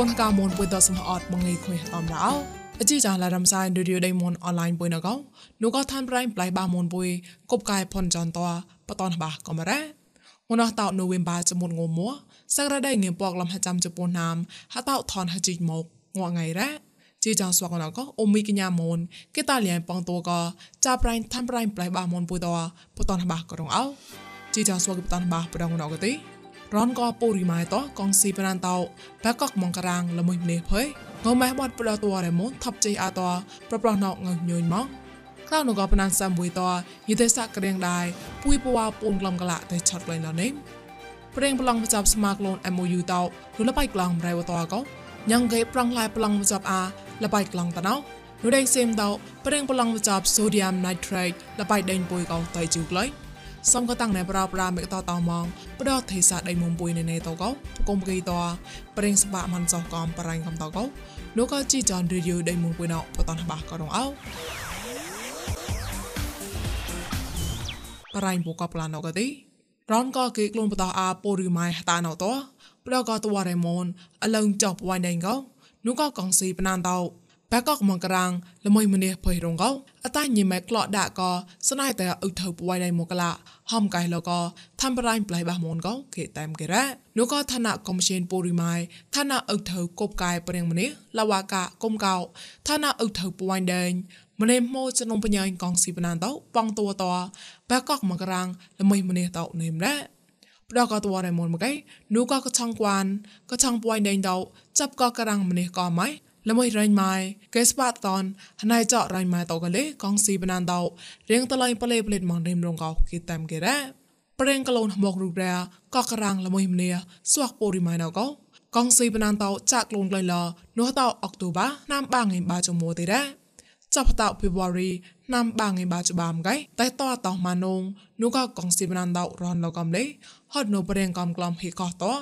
កូនកៅមនពុយតសំអត់មងៃខុយតំរោអជីចាឡារំសាយឌីឌីដៃមនអនឡាញពុយណកោនូក៏ឋានប្រៃប្លៃបាមនពុយកុបកាយផនចនតបតនបាកំរ៉ាមនតោនូវេមបាចមុនងមួសក្រដៃងៀមពកលំហចាំជប៉ុនណាមហតោថនហជីមកងងងៃរ៉ាជីចងស្វកណកអូមីកញ្ញាមនគេតាលៀងប៉ងតួកចាប្រៃឋានប្រៃប្លៃបាមនពុយតបតនបាករងអោជីចងស្វកបតនបាប្រងណកទី រនក៏ពូរីម៉ៃតកងស៊ីប្រានតោបែកកមកក្រាងល្មួយនេះភ័យងម៉ែបាត់ប្រតួរមុនថប់ជ័យអាតប្រប្រណងងញយមកក្លៅនក៏បណានសាំមួយតយីទេសៈក្រៀងដែរពួយពវពូនក្លំកលាតែឆាត់លែងដល់នេះប្រេងប្លង់ប្រចាប់ស្មាក្លូន MOU តោលលបៃក្លងរៃវតកោញ៉ងកេប្រងឡាយប្លង់ប្រចាប់អាលបៃក្លងតណោនោះដេងសេមតោប្រេងប្លង់ប្រចាប់ sodium nitrate លបៃដេងពួយកោតៃជូក្លៃ សំក៏តាំងណែប្រប្រាមេកតតមងប្រដទេសាដៃមុំពុយណែតកោគុំគីតប្រេងស្បាក់មិនចោះកំបរៃកំតកោនោះក៏ជីចនរីយូដៃមុំពុយណោបតនបាក៏រងអោបរៃបុកប្លាណកទីរនក៏គេខ្លួនបតអាពូរីម៉ៃតាណោតប្រដក៏តវរេមនអលងចោបវ៉ៃដេងកោនោះក៏កងស៊ីបណានតោ បែកកមកក្រាងល្មួយម្នេះភ័យរងកោអតាញីម៉ែក្លោដាក់ក៏ស្នៃតែអ៊ុថៅពួយដៃមកឡាហំកៃលកធ្វើប្រៃប្លៃបះមនកោគេតាមគេរ៉ានោះក៏ឋានៈកុំជានពូរីម៉ៃឋានៈអ៊ុថៅគប់កាយព្រៀងម្នេះលវ៉ាកាគុំកោឋានៈអ៊ុថៅពួយដេងម្នេះម៉ូចនំបញ្ញាញកងស៊ីបណានតោប៉ងតួតបែកកមកក្រាងល្មួយម្នេះតោនេមរ៉ាប្រកតវរមនមកៃនូក៏កឆងគួនក៏ឆងពួយដេងតោចាប់ក៏ក្រាងម្នេះក៏ម៉ៃ ល្មួយរៃម៉ៃកេស្បាតនហណៃចរៃម៉ៃតកលេកងស៊ីបណានដោរៀងតឡៃប្លេប្លេតម៉ងរិមរងកោគីតាមគេរ៉ាប្រេងកលូនមករូរ៉ាកករាំងល្មួយម្នេះស្វាក់ពូរីម៉ៃណកោកងស៊ីបណានតោចាក់លូនក្លៃឡនោះតោអុកតូបាណាំបាងឯបាចមួទេរ៉ាចាប់តោ February ណាំបាងឯបាចបាមកៃតែតោតោម៉ានងនោះក៏កងស៊ីបណានតោរនលកំលេហត់នោះប្រេងកំក្លំហេកោតោ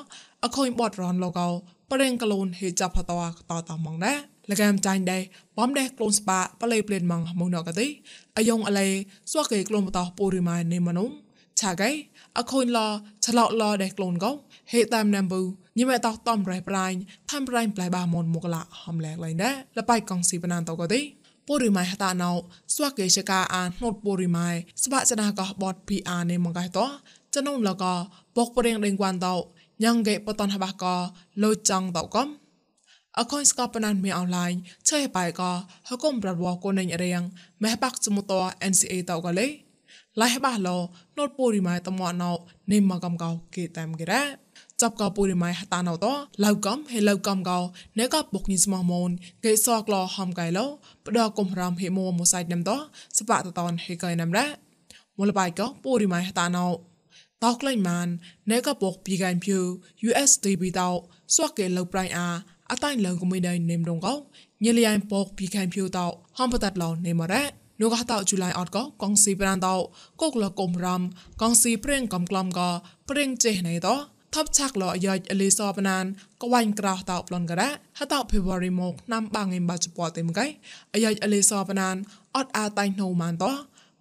អខូនបតរនលកោ ប្រេងកលូនហេចាប់តតតតមងដែរលកាមចាញ់ដែរបំដែរក្លូនស្បាប្លេប្លេនមងមងណកទេអាយ៉ងអលេស្វកេក្លូនបតពូរីម៉ៃនេមនុងឆាកៃអខូនឡឆ្លោឡដែរក្លូនកោហេតាមណាំប៊ូញិមតោតំរ៉ៃប្រាញ់តាមប្រាញ់ប្លែបាមនមកឡាហំលែកឡៃដែរលបៃកងស៊ីបណានតកទេពូរីម៉ៃហតាណៅស្វាកេชកាអានហត់ពូរីម៉ៃស្បាចណាកោបត PR នេមកៃតោចនុងលកបកប្រេងដេងគួនតោ ញ៉ងកេបតនហបកលោចង់តកំអកូនស្កបណានមីអនឡាញឆេបៃកហកុំប្រវកូនញរៀងម៉ែបាក់ចមុត NCA តកលេឡៃបាឡោណូតពូរីម៉ៃតមណោនិមកំកោគេតាមគេរ៉ាចាប់កោពូរីម៉ៃហតាណោតឡៅកំហេឡៅកំកោណេកបុកញីស្មោះមូនគេសកឡហំកៃឡោបដកុំរំហេមូមូសៃណាំតសបាតតនហេកៃណាំរ៉ាមូលបៃកោពូរីម៉ៃហតាណោ តោក្លែងម៉ានណេកបុកពីកៃភូ USDB តោស្វកគេឡៅប្រៃអាអតៃលងកុំដៃនេមរងកោញលីយ៉ៃពកពីខៃភូតោហំបតាត់ឡោនេមរ៉ានូកតោជូឡៃអត់កោកងស៊ីប្រានតោកុកលកុំរំកងស៊ីព្រៀងកំក្លំកព្រៀងចេះណៃតោថប់ឆាក់លយ៉ាច់អលីសបណានក៏វាញ់ក្រោតោប្លន់ការ៉ាហតោ February មកណាំបាងឯបាចពតទេមកៃអាយ៉ាច់អលីសបណានអត់អាតៃណូម៉ានតោ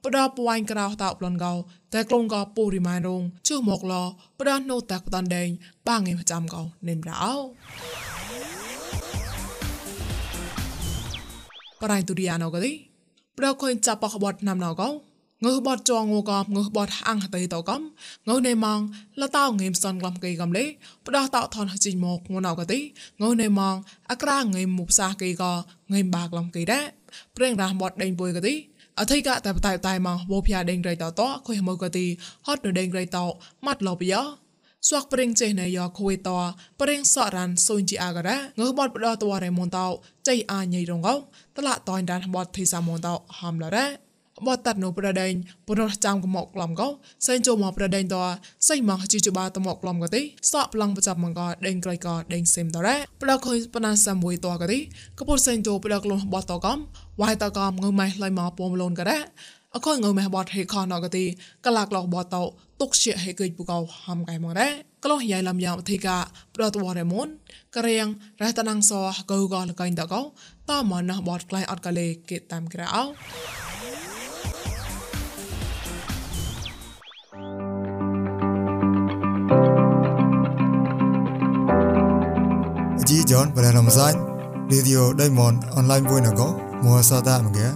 ផ្ដោពួយក្រោតោប្លន់កោ តែក្លងកោពូរីម៉ានរងជឺមកលផ្ដោណូតាក់តាន់ដេងបាងឯប្រចាំកោនេមរោប្រៃទុរិយាណូកទីប្រកុញចាប់បខបតណាំណកោងើបតចងងកងើបតអាំងតៃតកំងើនេម៉ងលតោងេមសនកំកេកំលេផ្ដោះតោថនជីមកងណៅកទីងើនេម៉ងអក្រាងេមមុបសាកេកងេមបាក្លំកេដែរប្រេងរះបតដេញពុយកទី អធិកតែបតៃតៃមកវោភយ៉ាដេងរៃតោតខុយមកកទីហត់ដេងរៃតោម៉ាត់លោបយោស្វាក់ប្រេងចេះណៃយកគួយតប្រេងសរានសុញជីអាការ៉ាងើបតបដតវរេមុនតោចៃអាញៃរងកោតឡាតនដានបតធីសាមុនតោហាំឡរ៉ា បតតាត់នៅប្រដេញពនរចាំកមកក្លំកោសេងចូលមកប្រដេញតសៃមកជីជបាតមកក្លំកទេសក់ប្លង់ប្រចាប់មកកដេងក្រៃកដេងសេមតរ៉ាប្រដខុយបណាសាមួយតកទីកពុសេងចូលប្រដក្លំបតតកំវាយតកំងើម៉ៃឡៃមកពមលូនការ៉ាអខងងើម៉ែបតហេខណកទីកលាក់ឡោបតតទុកជាហេកិចពូកោហាំកៃមករ៉ាក្លោះយ៉ៃលំយ៉ាងអធិកាប្រតវរមុនករៀងរះតណាំងសកោកលកៃតកោតមណះបតក្លៃអត់កលេគេតាមក្រៅ John và đàn hồng sách Radio Diamond online vui nào có. Mua sa ta mà ghé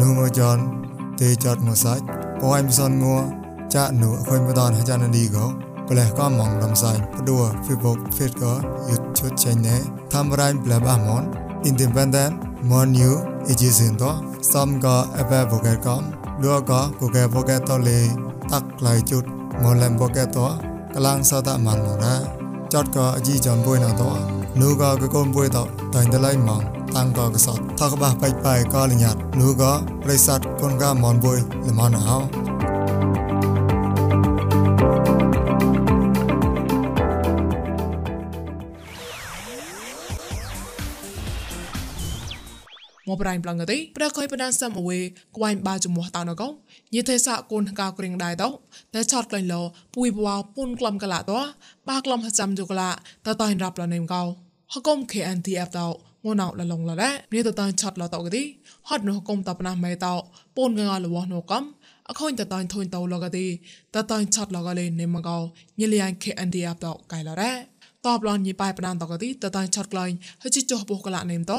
Nụ mơ John thì chọn mùa sai Có em son ngua cha nụ khơi mua đòn hay cha chạ đi có. Bà lẽ có mong làm sai Bà đùa, Facebook Fit gỡ Yut chút chạy nế. Tham ranh bà bà món. Independent, Món new Ý chí xin đó Xong có apple vô kè com Đùa có vô kè vô kè to lì. Tắc lại chút, Món làm vô kè to Kalang sa ta mặn mỏ ra Chọt có gì chọn vui nào to នបុយណតនូក៏កកូនបុយតតែងតឡៃមកតាំងក៏កសតថកបះបៃបៃក៏លញាត់នូក៏ប្រិស័តកូនកាមនបុយលមនអោ មកប្រៃប្លងកទេប្រកយបដានសំអវេក្វៃបាចំោះតោណកោញិទេសៈកូនកៅក្រៀងដែរតោតែឆតក្លែងលោពួយបវ៉ាពុនក្លំកលាតោបាក្លំចាំជកលាតតៃរាប់លនេមកោហកុំ KNTF តោងួនអោលឡងឡរ៉ានេះតតៃឆតលតោកទេហត់នោះកុំតបណាមេតោពុនកងលវនោះកំអខូនតតៃធុនតោលកទេតតៃឆតលកលេនេមកោញិលៀង KNTF តោកៃឡរ៉ា តបឡនញីប៉ៃបដានតកទីតតៃឆតក្លែងហជីចុះបុកកលនេមត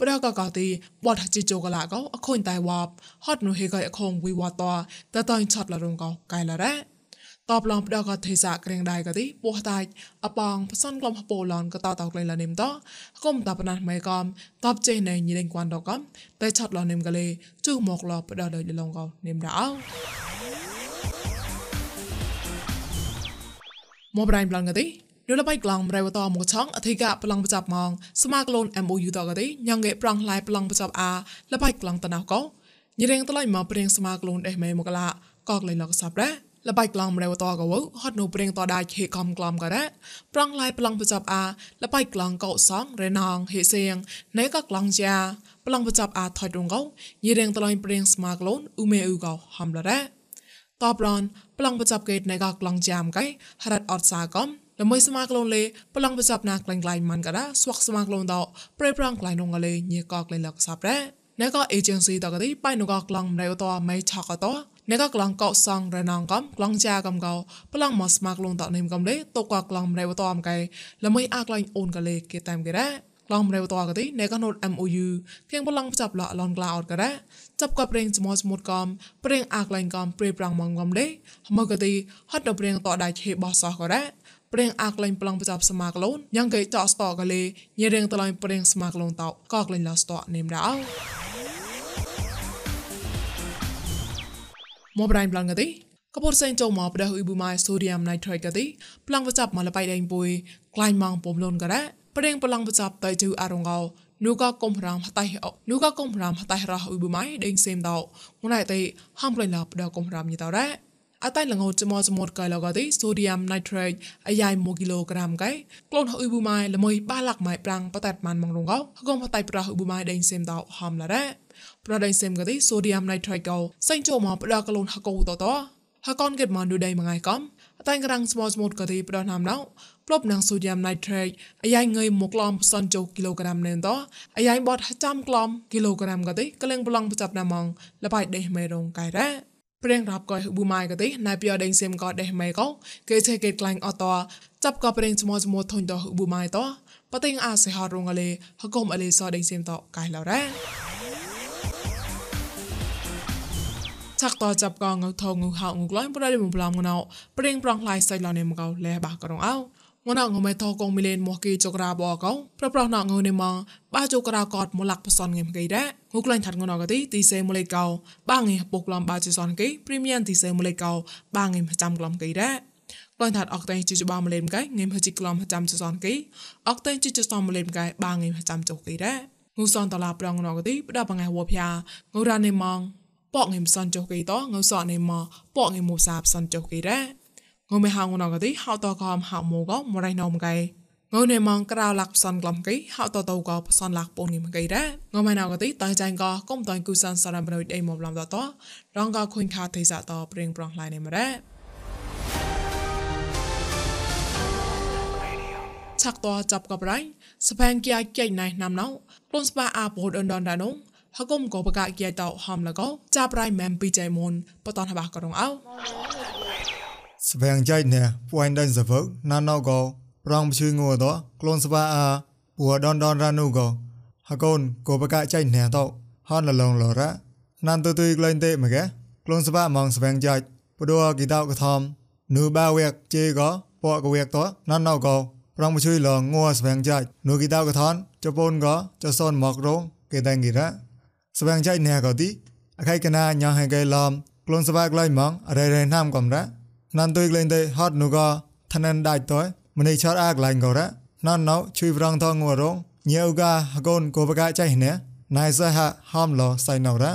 ប្រកកទីបតហជីចុកលកោអខុនតៃវ៉ាបហត់នោះហេកៃអខងវីវ៉ាតតតៃឆតលរងកោកៃឡរ៉ាតបឡងប្រកកទេសាក្រៀងដៃកទីពោះតៃអបងផ្សនក្លំហពោឡនកតតក្លែងលនេមតគុំតបណាស់ម៉ៃកំតបចេណៃញីលេងគួនតកំតែឆតលនេមកលេជុះមកលប្រដដលងកោនេមដៅមកប្រៃប្លងកទី នៅលបៃក្លងប្រៃវតមកឆងអធិកប្លង់បចាប់ម៉ងស្មាក្លូន MOU តកទេញ៉ងកេប្រងឡៃប្លង់បចាប់អាលបៃក្លងតណៅកោញិរៀងតឡៃមកព្រៀងស្មាក្លូនអេមេមកឡាកកលៃលកសាប់រ៉ាលបៃក្លងប្រៃវតកវហត់នៅព្រៀងតដៃខេកំក្លំករ៉ាប្រងឡៃប្លង់បចាប់អាលបៃក្លងកោសងរេណងហេសៀងណេកក្លងជាប្លង់បចាប់អាថយរងកោញិរៀងតឡៃព្រៀងស្មាក្លូនអ៊ូមេអ៊ូកោហំឡរ៉ាតបឡនប្លង់បចាប់កេតណេកក្លងជាមកៃហរ៉ាត់អត់សាកំ ល្មីស្មាក្លូនលេប្លង់ប្រសពណាក្លែងក្លែងមិនក៏ដាស្វកស្មាក្លូនតោប្រេប្រងក្លែងនងកលេញីកក្លែងលកសាប់រ៉ាអ្នកក៏ agency តកទីប៉ៃនងកក្លងម្នៃតោម៉ៃឆកតោអ្នកក៏ក្លងកោសងរណងកំក្លងចាកំកោប្លង់មកស្មាក្លូនតោនិមកំលេតកក្លងម្នៃតោអមកែល្មីអាក្លែងអូនកលេគេតាមគេរ៉ាក្លងម្នៃតោកទីអ្នកក៏ note MOU គៀងប្លង់ចាប់លឡនក្លាអត់ក៏រ៉ាចាប់ក៏ប្រេងស្មោះស្មូតកំប្រេងអាក្លែងកំប្រេប្រងមកកំលេមកកទីហត់ដល់ប្រេងតោដៃឆេបោះសោះក៏រ៉ា ព្រៀងអាក្លែងប្លង់ប្រចាប់សមាក្លូនយ៉ាងកេតស្តកលេញរៀងតឡៃព្រៀងសមាក្លូនតោកក្លែងឡស្តនេមរោមកប្រៃប្លង់កទីកពុរសេងចូលមកប្រដៅអ៊ីប៊ូម៉ៃសូឌីយ៉ាំណៃត្រៃកទីប្លង់ប្រចាប់មកលបៃដេងពុយក្លែងម៉ងពំលូនករ៉ាព្រៀងប្លង់ប្រចាប់តៃជូអារងកោនូក៏កុំរាមហតៃអនូក៏កុំរាមហតៃរ៉អ៊ីប៊ូម៉ៃដេងសេមតោងណៃតៃហំក្លែងឡបដៅកុំរាមញីតោរ៉ា អតៃលងោចមចមតកៃឡកទីសូឌីយ៉ាំណៃត្រេតអាយ៉ៃ1គីឡូក្រាមកៃក្លូនអ៊ុយប៊ូម៉ៃល្មួយបាឡាក់ម៉ៃប្រាំងបតាត់ម៉ានម៉ងរងកោហកុំហតៃប្រះអ៊ុយប៊ូម៉ៃដេងសេមតោហំឡារ៉ាប្រដេងសេមកទីសូឌីយ៉ាំណៃត្រេតកោសេងចូលមកប្រដកលូនហកោតតហកនកេតម៉ានឌូដៃមួយថ្ងៃកំអតៃក្រាំងស្មោស្មូតកទីប្រណាំណៅប្លប់នឹងសូឌីយ៉ាំណៃត្រេតអាយ៉ៃងើយមកក្លំផ្សនចូលគីឡូក្រាមនេនតអាយ៉ៃបតចាំក្លំគីឡូក្រាមកទីក្លែងប្លង់ប្រចាប់ណាម៉ងលបៃដេះមេរងកៃរ៉ា ព្រៀងរាប់កោប៊ូម៉ៃកទេណៃពីអដេងសេមកោដេះម៉ៃកោគេឆេគេក្លាញ់អតចាប់កោព្រៀងស្មោស្មោធុញតប៊ូម៉ៃតបតេងអាសេហរងលេហកុំអលេសដេងសេមតកៃឡរ៉ាឆាក់តចាប់កងងថងងហៅងក្លាញ់ប្រដេមប្លំងណៅព្រៀងប្រងឡៃសៃឡនេមកោលេបាករងអោ ងនងមេថកងមីលេនមកគីចក្រាបអកោប្រប្រណងងនេមបាចក្រាកតមលាក់ផ្សនងេមកៃដែរងូក្លែងថាត់ងនកទីទីសេមលេកោបាងេពុកក្លំបាចសនគេព្រីមៀមទីសេមលេកោបាងេចាំក្លំកៃដែរក្លែងថាត់អកតេជីចបាមលេមកៃងេមហជីក្លំចាំចសនគេអកតេជីចសមលេមកៃបាងេចាំចុកគេដែរងូសនតឡាប្រងនកទីបដបងឯវភាងូរ៉ានេម៉ងប៉ងងេមសនចុកគេតងូសនេម៉ប៉ងងេមូសាបសនចុកគេដែរ ងមេហៅងណកទីហៅតកំហៅមូកមរៃណោមកៃងនេម៉ងក្រៅលាក់ផ្សនក្លំកៃហៅតតកផ្សនលាក់ពូនងមកៃដែរងមេណៅកទីតៃចាញ់កកុំតៃគូសានសារំប្រយអេមកឡំតតរងកខុញខាទេសាតព្រៀងប្រងឡៃនេមរ៉ាឆាក់តចាប់កបរៃស្បែងគៀចៃណៃណាំណៅខ្លួនស្បាអាពោដនដនដានងហកុំកបកាគៀតោហំលកោចាប់រៃមែមពីចៃមុនបតនហបាករងអោ ស្វែងចៃណែពួយដេនសវណាណោកោប្រងជួយងួរតក្លូនស្វាអាពួដនដនរនុកោហកូនកោបកាចៃណែតហនលលងលរ៉ាណានទុទុយក្លែងទេមកែក្លូនស្វាមងស្វែងចៃពដូគីតោកធំនូបាវែកជេកោពកវែកតណាណោកោប្រងជួយលងងួរស្វែងចៃនូគីតោកធនជប៉ុនកោចសនមករងគេតែងគីរ៉ាស្វែងចៃណែកោទីអខៃកណាញ៉ាហេកែឡំក្លូនស្វាក្លែងមងរ៉េរ៉េណាំកំរ៉ា นันตุยเลนเตฮอดนูก็ทนันได้ตัวมันในชอดอากลายก็ระนั่นเนาช่วยรังทองงัวรงเยียวกาฮกนโกบกาใจเนี่ยนายสหะห้อมลอใส่นอระ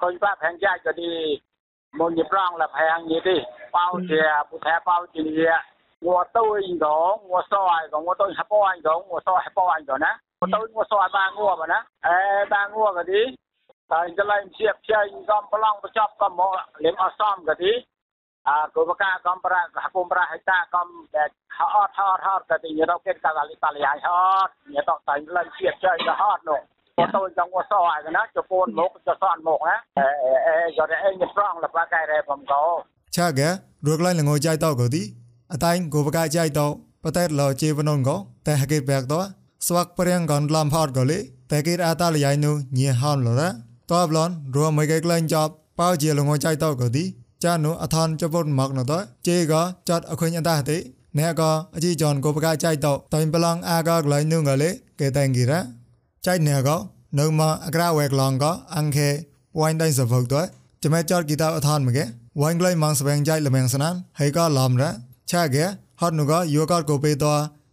คนป้าแพงใจก็ดีมงยิบร่องละแพงยี่ดิเป้าเจียผู้แท้เป้าจีเยงัวตุ้ยก็งัวซอยก็งัวตุ้ยฮับป้อยก็งัวซอยฮับป้อยก็นะงัวตุ้ยงัวซอยบางงัวบ่นะเอ้บางงัวก็ดีតែចលៃជាផ្សេងកំប្រឡងប្រចប់កំមកលេងអសមកាទី Aku maka kompra kompra hita kom hot hot hot តែយើងរកគេកាលីតាលីហើយ hot ញ៉ាតតែលេងជាតិចៃទៅ hot នោះគាត់ទៅចង់វសអាកណាជប៉ុនមកចសនមកណាអេអេយកតែអេញស្រងលបកែរែបំកោឆាកែរកលៃលងចៃតកោទីអតៃគូបកាចៃតបតែលជីវនងកោតែហកេបែកតស្វាក់ប្រៀងកនឡំផតកលីតែគេអាតាលយ៉ៃនូញីហំលរតបឡនរួមមកឯក្លែងចប់ប៉ោជាលងចៃតកោទី చాను అథాన్ చెప్పొట్ మగ్నతో చేగా చాట్ అఖున్ అంతా హతే អ្នកក៏អជីចនក៏ប្រកាសចៃតតែប្រឡងអាក៏ក្លែងនឹងក៏លេគេតែងគិរ៉ាចៃអ្នកក៏នៅមកអក្រាវែក្លងក៏អង្គេវ៉ៃដៃសវកទៅចាំចតគីតាអថានមកគេវ៉ៃក្លែងម៉ងស្វែងចៃលមែងស្នានហើយក៏ឡំរ៉ាឆាគេហត់នោះក៏យោក៏ក៏ពេលត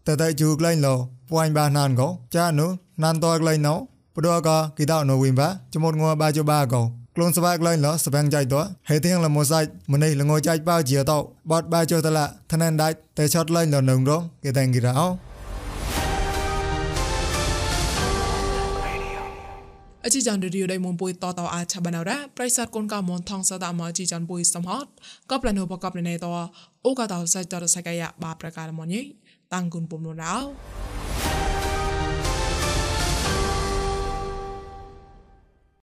តតែជូក្លែងលោវ៉ៃបាណានក៏ចានោះណានតក្លែងណោព្រោះក៏គីតានៅវិញបាចមុតងัวបាជបាក៏ ក្លូនស្វាក្លែងលសបាំងចៃតហេទៀងលមោសាច់ម្នេះលងចៃប៉ៅជាតបតបាចតឡាថននដៃតែឆតលែងលនងរងគេតែងគីរោអជីចានរីយដៃមុំពុយតតអាឆាបានរ៉ាប្រៃសាទកូនកមនថងសតាមអជីចានពុយសំហតកបលនុបកបលណេតអូកតោសាច់តរសកាយបាប្រការមញីតាំងគុនពុំនរោ